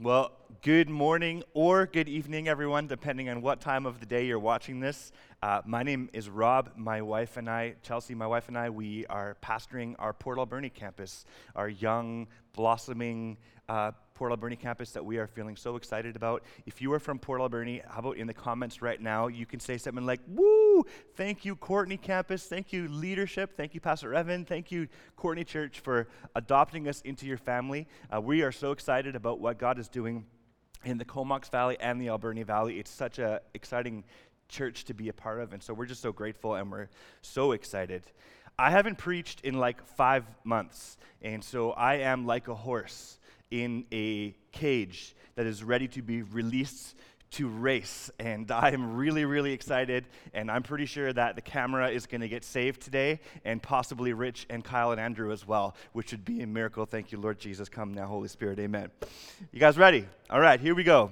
Well, good morning or good evening, everyone, depending on what time of the day you're watching this. Uh, my name is Rob. My wife and I, Chelsea, my wife and I, we are pastoring our Port Alberni campus, our young, blossoming uh, Port Alberni campus that we are feeling so excited about. If you are from Port Alberni, how about in the comments right now, you can say something like, Woo! Thank you, Courtenay campus. Thank you, leadership. Thank you, Pastor Evan. Thank you, Courtenay Church, for adopting us into your family. Uh, we are so excited about what God is doing in the Comox Valley and the Alberni Valley. It's such an exciting church to be a part of, and so we're just so grateful and we're so excited. I haven't preached in like five months, and so I am like a horse in a cage that is ready to be released to race. And I am really, really excited. And I'm pretty sure that the camera is going to get saved today, and possibly Rich and Kyle and Andrew as well, which would be a miracle. Thank you, Lord Jesus. Come now, Holy Spirit. Amen. You guys ready? All right, here we go.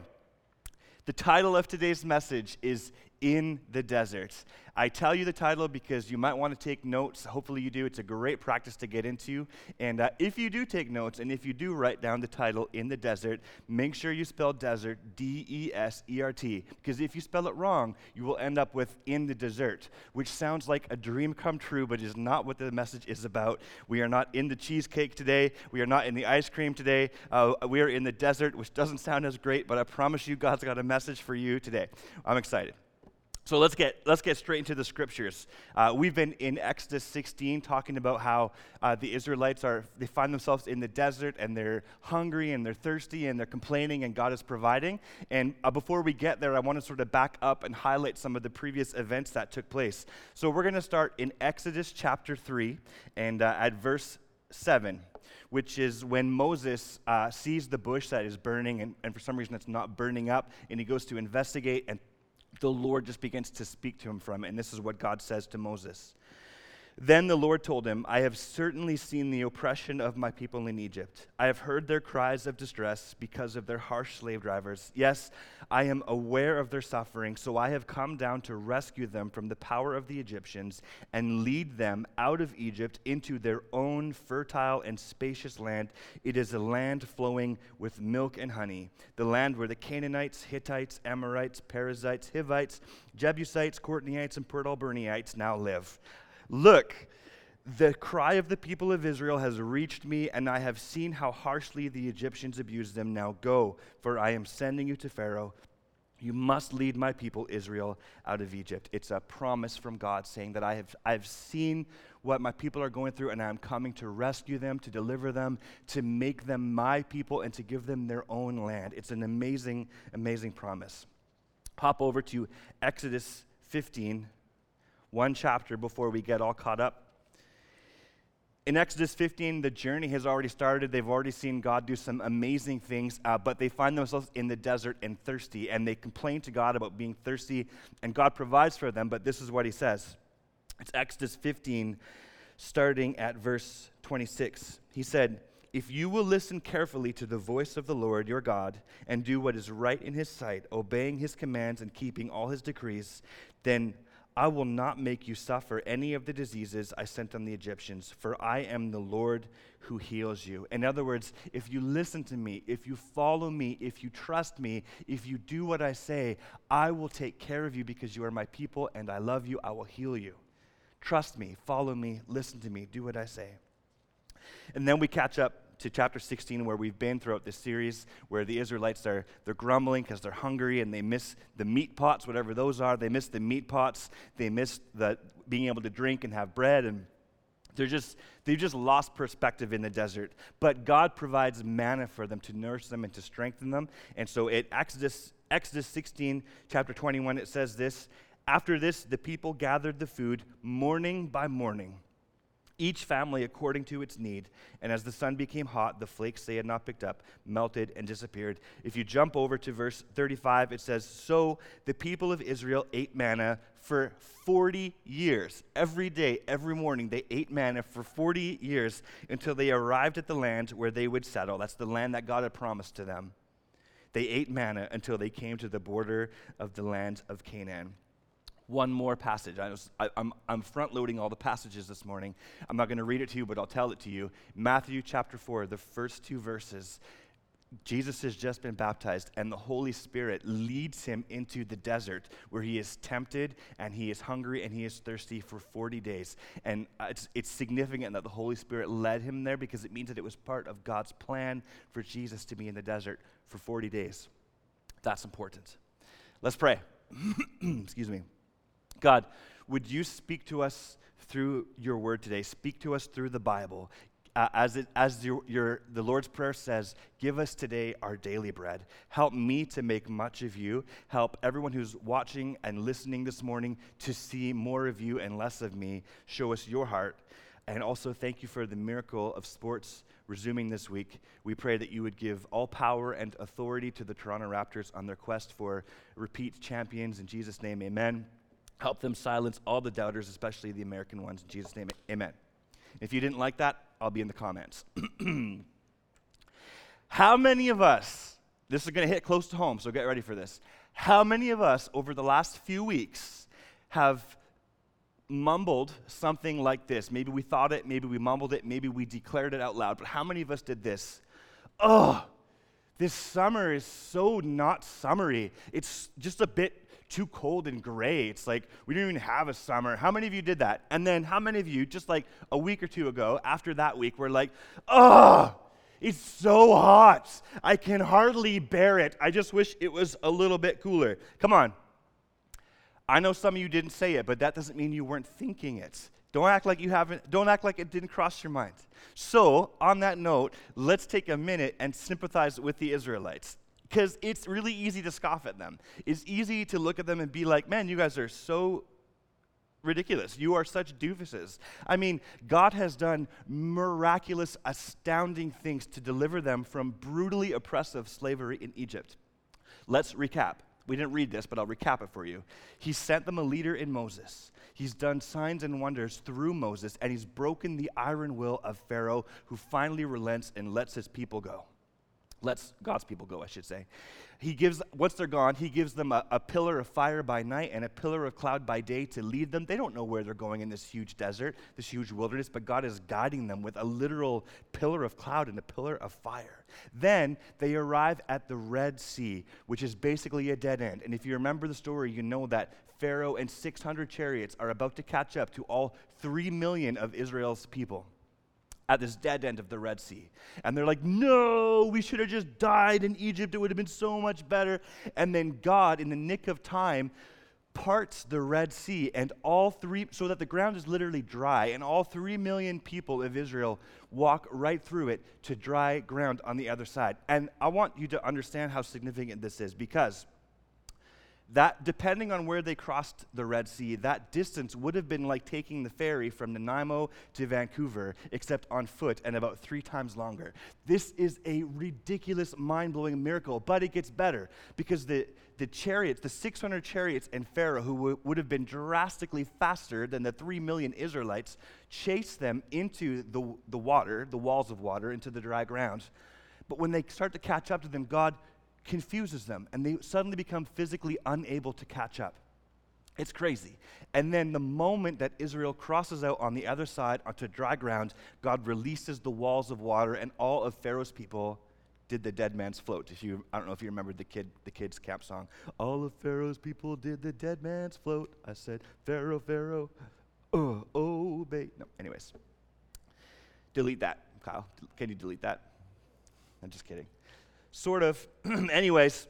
The title of today's message is In the Desert. I tell you the title because you might want to take notes. Hopefully, you do. It's a great practice to get into. And uh, if you do take notes and if you do write down the title in the desert, make sure you spell desert D E S E R T. Because if you spell it wrong, you will end up with in the desert, which sounds like a dream come true, but is not what the message is about. We are not in the cheesecake today. We are not in the ice cream today. Uh, we are in the desert, which doesn't sound as great, but I promise you, God's got a message for you today. I'm excited. So let's get, let's get straight into the scriptures. Uh, we've been in Exodus 16 talking about how uh, the Israelites are, they find themselves in the desert and they're hungry and they're thirsty and they're complaining and God is providing. And uh, before we get there, I want to sort of back up and highlight some of the previous events that took place. So we're going to start in Exodus chapter 3 and uh, at verse 7 which is when Moses uh, sees the bush that is burning, and, and, for some reason it's not burning up, and he goes to investigate and the Lord just begins to speak to him from. And this is what God says to Moses. Then the Lord told him, I have certainly seen the oppression of my people in Egypt. I have heard their cries of distress because of their harsh slave drivers. Yes, I am aware of their suffering, so I have come down to rescue them from the power of the Egyptians and lead them out of Egypt into their own fertile and spacious land. It is a land flowing with milk and honey, the land where the Canaanites, Hittites, Amorites, Perizzites, Hivites, Jebusites, Courtenaites, and Port now live. Look, the cry of the people of Israel has reached me, and I have seen how harshly the Egyptians abuse them. Now go, for I am sending you to Pharaoh. You must lead my people, Israel, out of Egypt. It's a promise from God saying that I have I've seen what my people are going through, and I'm coming to rescue them, to deliver them, to make them my people, and to give them their own land. It's an amazing, amazing promise. Pop over to Exodus 15, one chapter before we get all caught up. In Exodus 15, the journey has already started. They've already seen God do some amazing things, uh, but they find themselves in the desert and thirsty, and they complain to God about being thirsty, and God provides for them, but this is what He says. It's Exodus 15, starting at verse 26. He said, If you will listen carefully to the voice of the Lord your God and do what is right in His sight, obeying His commands and keeping all His decrees, then I will not make you suffer any of the diseases I sent on the Egyptians, for I am the Lord who heals you. In other words, if you listen to me, if you follow me, if you trust me, if you do what I say, I will take care of you because you are my people and I love you. I will heal you. Trust me, follow me, listen to me, do what I say. And then we catch up to chapter 16 where we've been throughout this series where the israelites are they're grumbling because they're hungry and they miss the meat pots whatever those are. They miss the meat pots. They miss the being able to drink and have bread and they're just they've just lost perspective in the desert. But god provides manna for them to nourish them and to strengthen them. And so at exodus exodus 16 chapter 21 it says this after this the people gathered the food morning by morning each family according to its need. And as the sun became hot, the flakes they had not picked up melted and disappeared. If you jump over to verse 35, it says, So the people of Israel ate manna for 40 years. Every day, every morning, they ate manna for 40 years until they arrived at the land where they would settle. That's the land that God had promised to them. They ate manna until they came to the border of the land of Canaan one more passage. I am I'm, I'm front loading all the passages this morning. I'm not going to read it to you, but I'll tell it to you. Matthew chapter 4, the first two verses. Jesus has just been baptized, and the Holy Spirit leads him into the desert where he is tempted and he is hungry and he is thirsty for 40 days. And it's, it's significant that the Holy Spirit led him there because it means that it was part of God's plan for Jesus to be in the desert for 40 days. That's important. Let's pray. Excuse me. God, would you speak to us through your word today? Speak to us through the Bible uh, as, it, as your, your, the Lord's Prayer says, give us today our daily bread. Help me to make much of you. Help everyone who's watching and listening this morning to see more of you and less of me. Show us your heart. And also, thank you for the miracle of sports resuming this week. We pray that you would give all power and authority to the Toronto Raptors on their quest for repeat champions. In Jesus' name, amen. Help them silence all the doubters, especially the American ones. In Jesus' name, amen. If you didn't like that, I'll be in the comments. How many of us, this is going to hit close to home, so get ready for this. How many of us over the last few weeks have mumbled something like this? Maybe we thought it, maybe we mumbled it, maybe we declared it out loud, but how many of us did this? Oh, this summer is so not summery. It's just a bit too cold and gray. It's like we don't even have a summer. How many of you did that? And then how many of you, just like a week or two ago, after that week, were like, oh, it's so hot. I can hardly bear it. I just wish it was a little bit cooler. Come on. I know some of you didn't say it, but that doesn't mean you weren't thinking it. Don't act like you haven't, don't act like it didn't cross your mind. So, on that note, let's take a minute and sympathize with the Israelites because it's really easy to scoff at them. It's easy to look at them and be like, man, you guys are so ridiculous. You are such doofuses. I mean, God has done miraculous, astounding things to deliver them from brutally oppressive slavery in Egypt. Let's recap. We didn't read this, but I'll recap it for you. He sent them a leader in Moses. He's done signs and wonders through Moses, and he's broken the iron will of Pharaoh, who finally relents and lets his people go lets God's people go, I should say. He gives, once they're gone, he gives them a, a, pillar of fire by night and a pillar of cloud by day to lead them. They don't know where they're going in this huge desert, this huge wilderness, but God is guiding them with a literal pillar of cloud and a pillar of fire. Then they arrive at the Red Sea, which is basically a dead end. And if you remember the story, you know that Pharaoh and 600 chariots are about to catch up to all 3 million of Israel's people at this dead end of the Red Sea. And they're like, no, we should have just died in Egypt. It would have been so much better. And then God, in the nick of time, parts the Red Sea, and all three, so that the ground is literally dry, and all three million people of Israel walk right through it to dry ground on the other side. And I want you to understand how significant this is because that depending on where they crossed the Red Sea, that distance would have been like taking the ferry from Nanaimo to Vancouver, except on foot and about three times longer. This is a ridiculous, mind blowing miracle, but it gets better because the, the chariots, the 600 chariots and Pharaoh, who w- would have been drastically faster than the 3 million Israelites, chase them into the, the water, the walls of water, into the dry ground. But when they start to catch up to them, God confuses them and they suddenly become physically unable to catch up. It's crazy. And then the moment that Israel crosses out on the other side onto dry ground, God releases the walls of water, and all of Pharaoh's people did the dead man's float. If you, I don't know if you remember the kid, the kids' camp song. All of Pharaoh's people did the dead man's float. I said, Pharaoh, Pharaoh, oh, obey. No, anyways, delete that, Kyle. Can you delete that? I'm just kidding. Sort of. Anyways,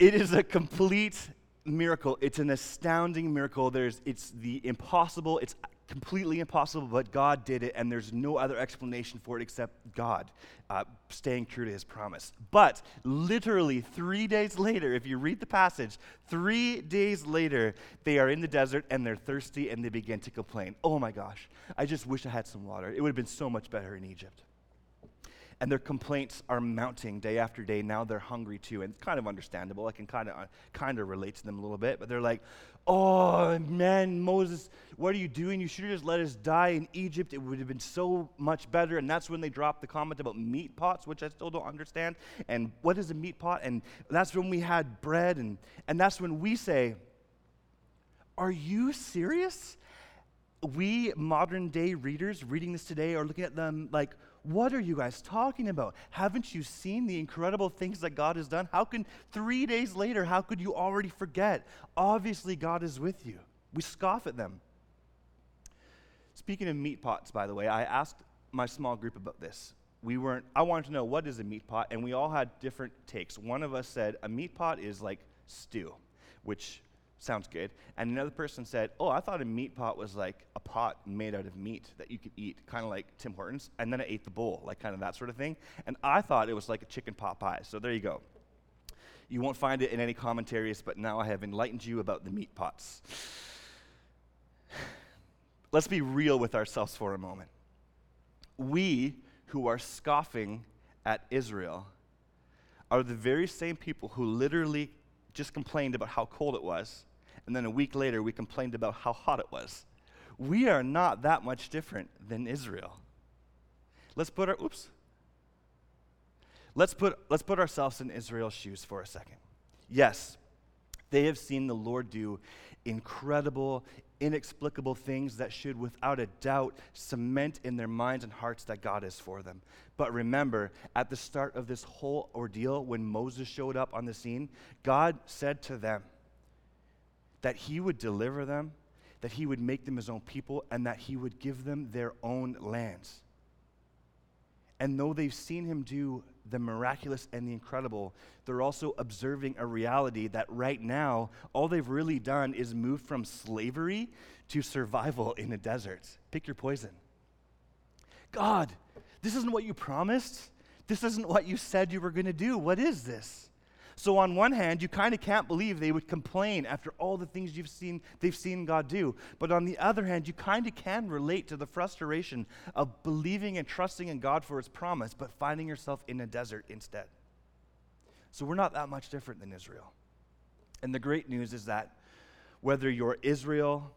it is a complete miracle. It's an astounding miracle. There's, it's the impossible. It's completely impossible, but God did it, and there's no other explanation for it except God uh, staying true to his promise. But literally three days later, if you read the passage, three days later, they are in the desert and they're thirsty and they begin to complain. Oh my gosh, I just wish I had some water. It would have been so much better in Egypt and their complaints are mounting day after day. Now they're hungry too, and it's kind of understandable. I can kind of uh, kind of relate to them a little bit, but they're like, "Oh man, Moses, what are you doing? You should have just let us die in Egypt. It would have been so much better." And that's when they dropped the comment about meat pots, which I still don't understand. And what is a meat pot? And that's when we had bread, and and that's when we say, "Are you serious?" We modern day readers reading this today are looking at them like What are you guys talking about? Haven't you seen the incredible things that God has done? How can three days later, how could you already forget? Obviously, God is with you. We scoff at them. Speaking of meat pots, by the way, I asked my small group about this. We weren't, I wanted to know what is a meat pot, and we all had different takes. One of us said a meat pot is like stew, which sounds good. And another person said, Oh, I thought a meat pot was like a pot made out of meat that you could eat, kind of like Tim Hortons. And then I ate the bowl, like kind of that sort of thing. And I thought it was like a chicken pot pie. So there you go. You won't find it in any commentaries, but now I have enlightened you about the meat pots. Let's be real with ourselves for a moment. We who are scoffing at Israel are the very same people who literally just complained about how cold it was, and then a week later we complained about how hot it was. We are not that much different than Israel. Let's put our oops. Let's put let's put ourselves in Israel's shoes for a second. Yes, they have seen the Lord do incredible, inexplicable things that should, without a doubt, cement in their minds and hearts that God is for them. But remember, at the start of this whole ordeal, when Moses showed up on the scene, God said to them that he would deliver them, that he would make them his own people, and that he would give them their own lands. And though they've seen him do the miraculous and the incredible, they're also observing a reality that right now, all they've really done is move from slavery to survival in a desert. Pick your poison. God, this isn't what you promised. This isn't what you said you were going to do. What is this? So on one hand, you kind of can't believe they would complain after all the things you've seen they've seen God do. But on the other hand, you kind of can relate to the frustration of believing and trusting in God for his promise but finding yourself in a desert instead. So we're not that much different than Israel. And the great news is that whether you're Israel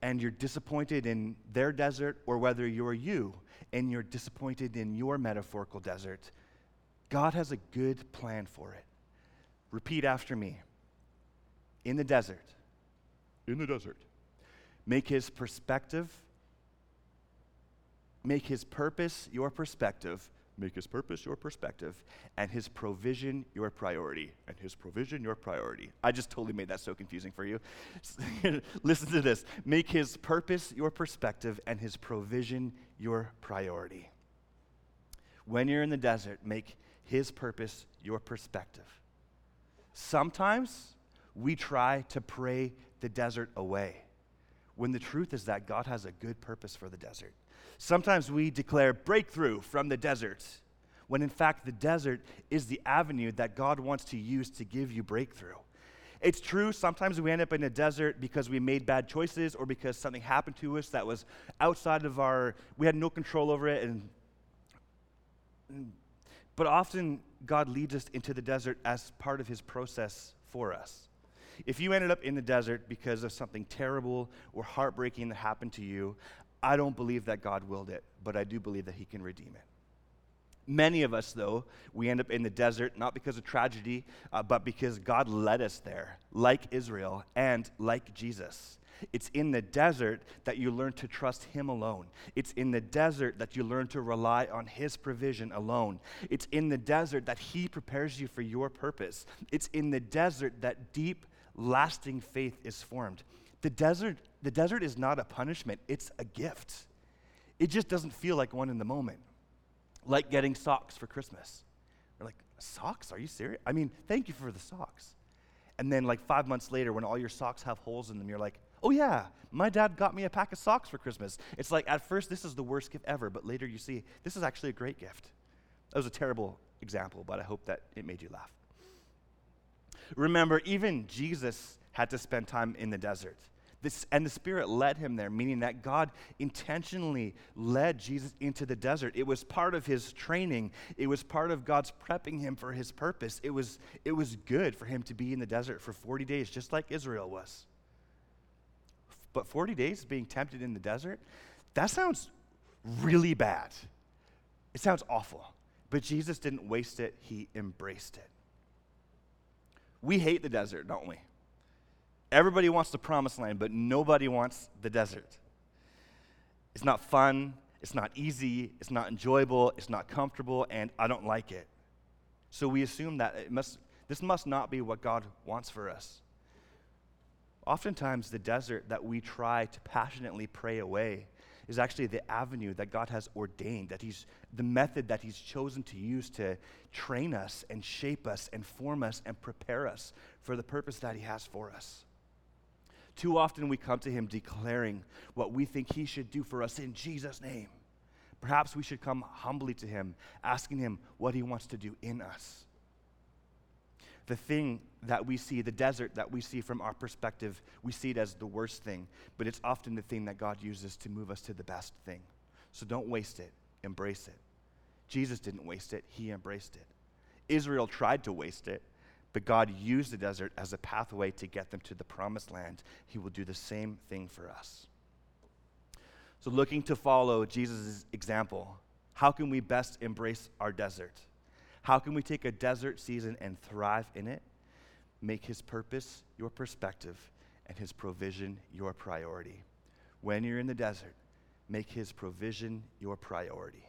and you're disappointed in their desert or whether you're you and you're disappointed in your metaphorical desert, God has a good plan for it. Repeat after me. In the desert. In the desert. Make his perspective, make his purpose your perspective, Make his purpose your perspective, and his provision your priority. and his provision your priority. I just totally made that so confusing for you. Listen to this. Make his purpose your perspective and his provision your priority. When you're in the desert, make his purpose your perspective. Sometimes we try to pray the desert away when the truth is that God has a good purpose for the desert. Sometimes we declare breakthrough from the desert, when in fact the desert is the avenue that God wants to use to give you breakthrough. It's true, sometimes we end up in a desert because we made bad choices or because something happened to us that was outside of our, we had no control over it. And, but often God leads us into the desert as part of his process for us. If you ended up in the desert because of something terrible or heartbreaking that happened to you, I don't believe that God willed it, but I do believe that He can redeem it. Many of us, though, we end up in the desert not because of tragedy, uh, but because God led us there, like Israel and like Jesus. It's in the desert that you learn to trust Him alone. It's in the desert that you learn to rely on His provision alone. It's in the desert that He prepares you for your purpose. It's in the desert that deep, lasting faith is formed. The desert, the desert is not a punishment, it's a gift. It just doesn't feel like one in the moment. Like getting socks for Christmas. We're like, socks? Are you serious? I mean, thank you for the socks. And then, like five months later, when all your socks have holes in them, you're like, oh yeah, my dad got me a pack of socks for Christmas. It's like, at first, this is the worst gift ever, but later you see, this is actually a great gift. That was a terrible example, but I hope that it made you laugh. Remember, even Jesus had to spend time in the desert. This, and the Spirit led him there, meaning that God intentionally led Jesus into the desert. It was part of his training, it was part of God's prepping him for his purpose. It was, it was good for him to be in the desert for 40 days, just like Israel was. But 40 days being tempted in the desert, that sounds really bad. It sounds awful. But Jesus didn't waste it, he embraced it. We hate the desert, don't we? Everybody wants the promised land, but nobody wants the desert. It's not fun, it's not easy, it's not enjoyable, it's not comfortable, and I don't like it. So we assume that it must, this must not be what God wants for us. Oftentimes, the desert that we try to passionately pray away is actually the avenue that God has ordained, that He's the method that He's chosen to use to train us and shape us and form us and prepare us for the purpose that He has for us. Too often we come to Him declaring what we think He should do for us in Jesus' name. Perhaps we should come humbly to Him, asking Him what He wants to do in us the thing that we see, the desert that we see from our perspective, we see it as the worst thing, but it's often the thing that God uses to move us to the best thing. So don't waste it, embrace it. Jesus didn't waste it, he embraced it. Israel tried to waste it, but God used the desert as a pathway to get them to the promised land. He will do the same thing for us. So, looking to follow Jesus' example, how can we best embrace our desert? How can we take a desert season and thrive in it? Make his purpose your perspective and his provision your priority. When you're in the desert, make his provision your priority.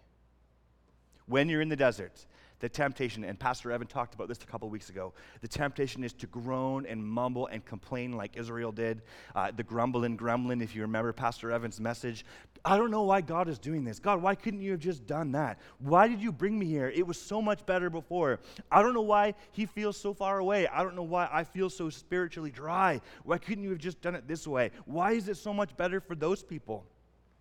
When you're in the desert, the temptation, and Pastor Evan talked about this a couple weeks ago, the temptation is to groan and mumble and complain like Israel did. Uh, the grumbling gremlin, if you remember Pastor Evan's message. I don't know why God is doing this. God, why couldn't you have just done that? Why did you bring me here? It was so much better before. I don't know why he feels so far away. I don't know why I feel so spiritually dry. Why couldn't you have just done it this way? Why is it so much better for those people?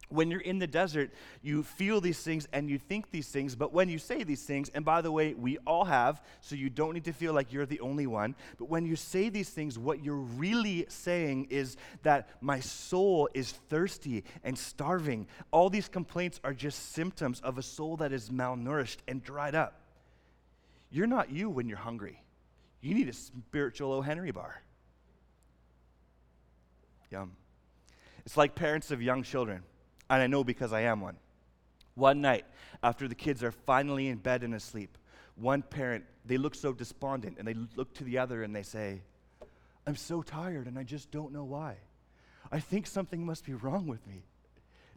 When you're in the desert, you feel these things and you think these things, but when you say these things, and by the way, we all have, so you don't need to feel like you're the only one, but when you say these things, what you're really saying is that my soul is thirsty and starving. All these complaints are just symptoms of a soul that is malnourished and dried up. You're not you when you're hungry. You need a spiritual O. Henry bar. Yum. It's like parents of young children and I know because I am one. One night, after the kids are finally in bed and asleep, one parent, they look so despondent and they look to the other and they say, I'm so tired and I just don't know why. I think something must be wrong with me.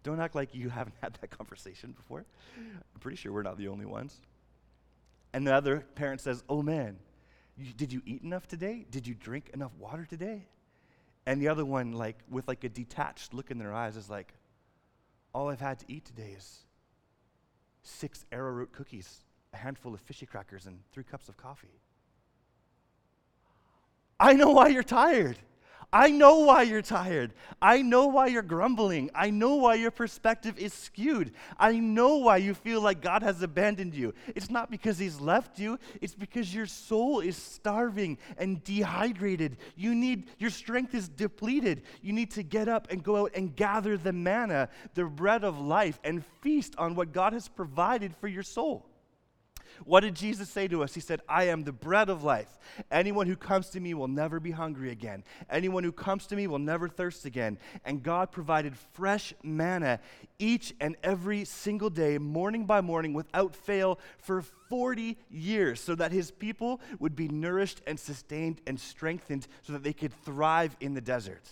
Don't act like you haven't had that conversation before. I'm pretty sure we're not the only ones. And the other parent says, Oh man, you, did you eat enough today? Did you drink enough water today? And the other one, like, with like a detached look in their eyes, is like, all I've had to eat today is six arrowroot cookies, a handful of fishy crackers, and three cups of coffee. I know why you're tired. I know why you're tired. I know why you're grumbling. I know why your perspective is skewed. I know why you feel like God has abandoned you. It's not because He's left you, it's because your soul is starving and dehydrated. You need, your strength is depleted. You need to get up and go out and gather the manna, the bread of life, and feast on what God has provided for your soul. What did Jesus say to us? He said, I am the bread of life. Anyone who comes to me will never be hungry again. Anyone who comes to me will never thirst again. And God provided fresh manna each and every single day, morning by morning, without fail, for 40 years, so that his people would be nourished and sustained and strengthened so that they could thrive in the desert.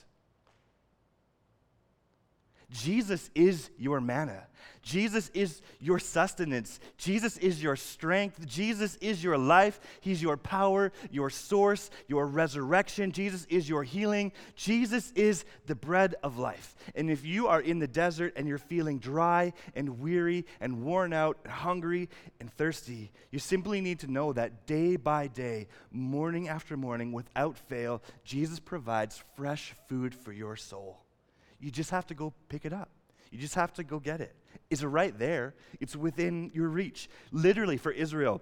Jesus is your manna. Jesus is your sustenance. Jesus is your strength. Jesus is your life. He's your power, your source, your resurrection. Jesus is your healing. Jesus is the bread of life. And if you are in the desert and you're feeling dry and weary and worn out, and hungry and thirsty, you simply need to know that day by day, morning after morning, without fail, Jesus provides fresh food for your soul. You just have to go pick it up. You just have to go get it. It's right there, it's within your reach. Literally, for Israel,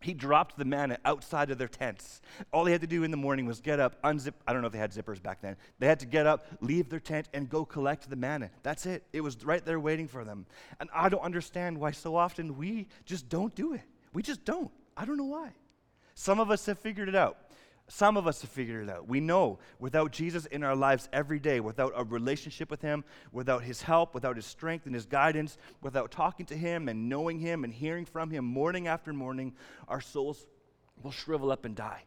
he dropped the manna outside of their tents. All they had to do in the morning was get up, unzip. I don't know if they had zippers back then. They had to get up, leave their tent, and go collect the manna. That's it. It was right there waiting for them. And I don't understand why so often we just don't do it. We just don't. I don't know why. Some of us have figured it out. Some of us have figured it out. We know without Jesus in our lives every day, without a relationship with Him, without His help, without His strength and His guidance, without talking to Him and knowing Him and hearing from Him morning after morning, our souls will shrivel up and die.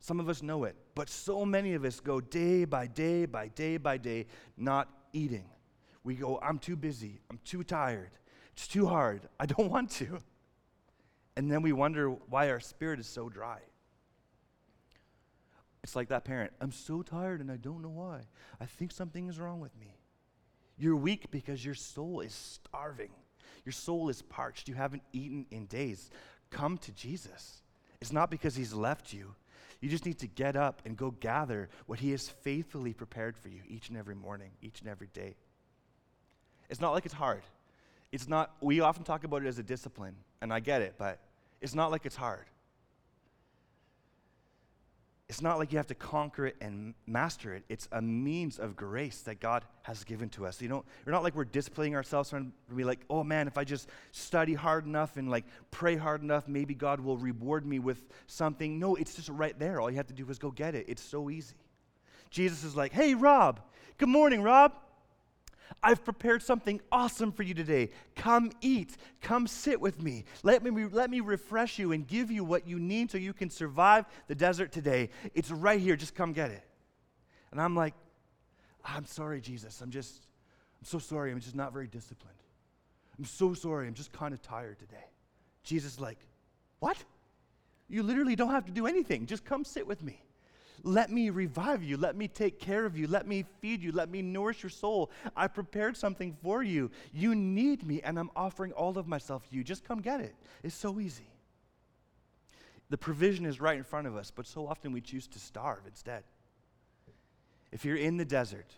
Some of us know it, but so many of us go day by day by day by day not eating We go, I'm too busy. I'm too tired. It's too hard. I don't want to. And then we wonder why our spirit is so dry. It's like that parent. I'm so tired and I don't know why. I think something is wrong with me. You're weak because your soul is starving. Your soul is parched. You haven't eaten in days. Come to Jesus. It's not because he's left you. You just need to get up and go gather what he has faithfully prepared for you each and every morning, each and every day. It's not like it's hard. It's not, we often talk about it as a discipline, and I get it, but it's not like it's hard. It's not like you have to conquer it and master it. It's a means of grace that God has given to us. You know, we're not like we're disciplining ourselves to be like, oh man, if I just study hard enough and like pray hard enough, maybe God will reward me with something. No, it's just right there. All you have to do is go get it. It's so easy. Jesus is like, hey, Rob. Good morning, Rob. I've prepared something awesome for you today. Come eat. Come sit with me. Let me, let me refresh you and give you what you need so you can survive the desert today. It's right here. Just come get it. And I'm like, I'm sorry, Jesus. I'm just, I'm so sorry. I'm just not very disciplined. I'm so sorry. I'm just kind of tired today. Jesus, like, what? You literally don't have to do anything. Just come sit with me. Let me revive you. Let me take care of you. Let me feed you. Let me nourish your soul. I prepared something for you. You need me, and I'm offering all of myself to you. Just come get it. It's so easy. The provision is right in front of us, but so often we choose to starve instead. If you're in the desert,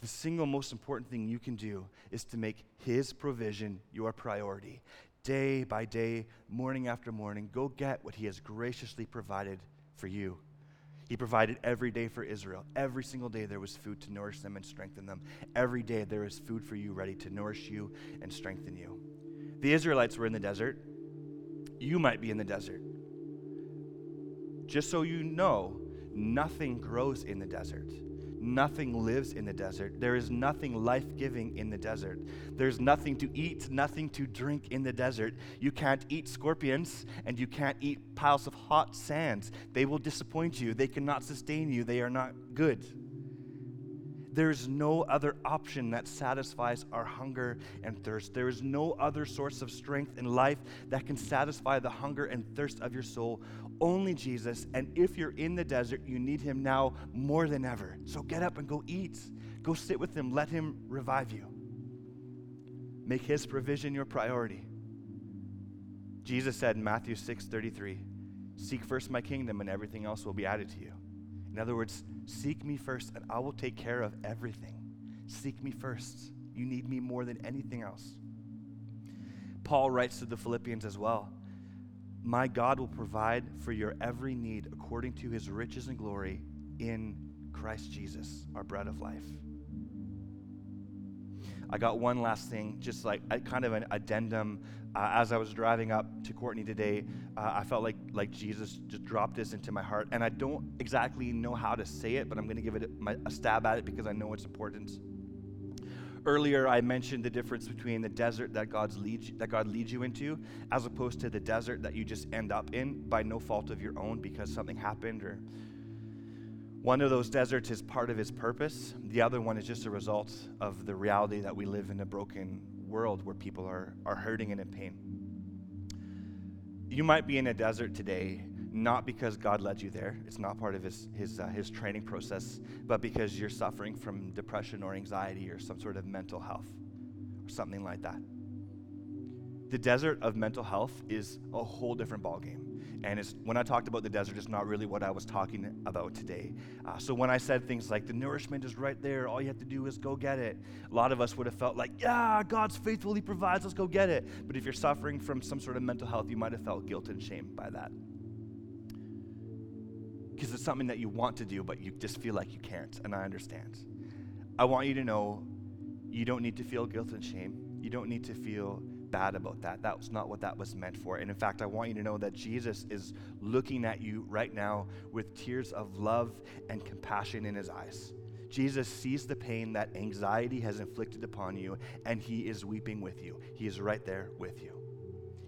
the single most important thing you can do is to make His provision your priority. Day by day, morning after morning, go get what He has graciously provided for you. He provided every day for Israel. Every single day there was food to nourish them and strengthen them. Every day there is food for you ready to nourish you and strengthen you. The Israelites were in the desert. You might be in the desert. Just so you know, nothing grows in the desert. Nothing lives in the desert. There is nothing life giving in the desert. There's nothing to eat, nothing to drink in the desert. You can't eat scorpions and you can't eat piles of hot sands. They will disappoint you. They cannot sustain you. They are not good. There's no other option that satisfies our hunger and thirst. There is no other source of strength in life that can satisfy the hunger and thirst of your soul. Only Jesus. And if you're in the desert, you need him now more than ever. So get up and go eat. Go sit with him. Let him revive you. Make his provision your priority. Jesus said in Matthew 6 33, Seek first my kingdom, and everything else will be added to you. In other words, seek me first, and I will take care of everything. Seek me first. You need me more than anything else. Paul writes to the Philippians as well My God will provide for your every need according to his riches and glory in Christ Jesus, our bread of life. I got one last thing, just like a, kind of an addendum. Uh, as I was driving up to Courtenay today, uh, I felt like, like Jesus just dropped this into my heart. And I don't exactly know how to say it, but I'm going to give it a, my, a stab at it because I know it's important. Earlier, I mentioned the difference between the desert that, God's lead, that God leads you into as opposed to the desert that you just end up in by no fault of your own because something happened or one of those deserts is part of his purpose. The other one is just a result of the reality that we live in a broken world where people are, are hurting and in pain. You might be in a desert today, not because God led you there, it's not part of his, his, uh, his training process, but because you're suffering from depression or anxiety or some sort of mental health or something like that. The desert of mental health is a whole different ballgame. And it's, when I talked about the desert, it's not really what I was talking about today. Uh, so when I said things like the nourishment is right there, all you have to do is go get it, a lot of us would have felt like, yeah, God's faithfully provides, let's go get it. But if you're suffering from some sort of mental health, you might have felt guilt and shame by that. Because it's something that you want to do, but you just feel like you can't, and I understand. I want you to know you don't need to feel guilt and shame. You don't need to feel bad about that. That was not what that was meant for. And in fact, I want you to know that Jesus is looking at you right now with tears of love and compassion in his eyes. Jesus sees the pain that anxiety has inflicted upon you, and he is weeping with you. He is right there with you.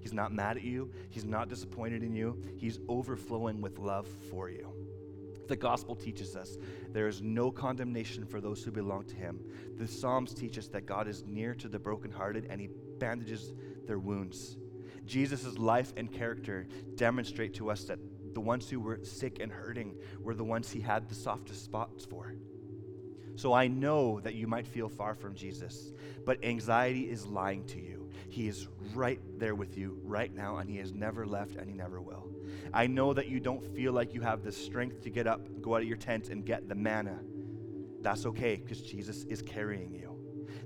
He's not mad at you, he's not disappointed in you, he's overflowing with love for you. The gospel teaches us there is no condemnation for those who belong to him. The Psalms teach us that God is near to the brokenhearted and he bandages their wounds. Jesus' life and character demonstrate to us that the ones who were sick and hurting were the ones he had the softest spots for. So I know that you might feel far from Jesus, but anxiety is lying to you. He is right there with you right now, and He has never left and He never will. I know that you don't feel like you have the strength to get up, go out of your tent, and get the manna. That's okay because Jesus is carrying you.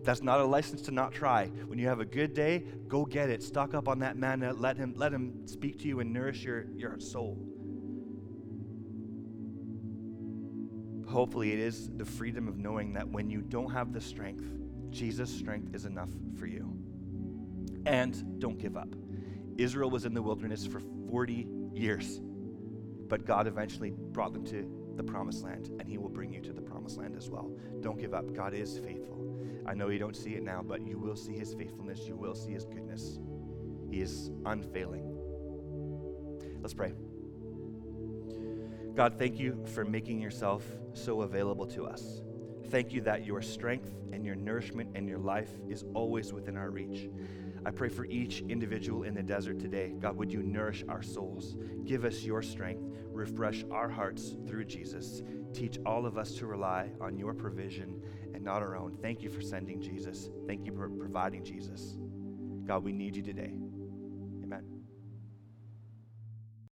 That's not a license to not try. When you have a good day, go get it. Stock up on that manna. Let him, let him speak to you and nourish your, your soul. Hopefully, it is the freedom of knowing that when you don't have the strength, Jesus' strength is enough for you. And don't give up. Israel was in the wilderness for 40 years, but God eventually brought them to the promised land, and He will bring you to the promised land as well. Don't give up. God is faithful. I know you don't see it now, but you will see His faithfulness, you will see His goodness. He is unfailing. Let's pray. God, thank you for making yourself so available to us. Thank you that your strength and your nourishment and your life is always within our reach. I pray for each individual in the desert today. God, would you nourish our souls? Give us your strength, refresh our hearts through Jesus. Teach all of us to rely on your provision and not our own. Thank you for sending Jesus. Thank you for providing Jesus. God, we need you today.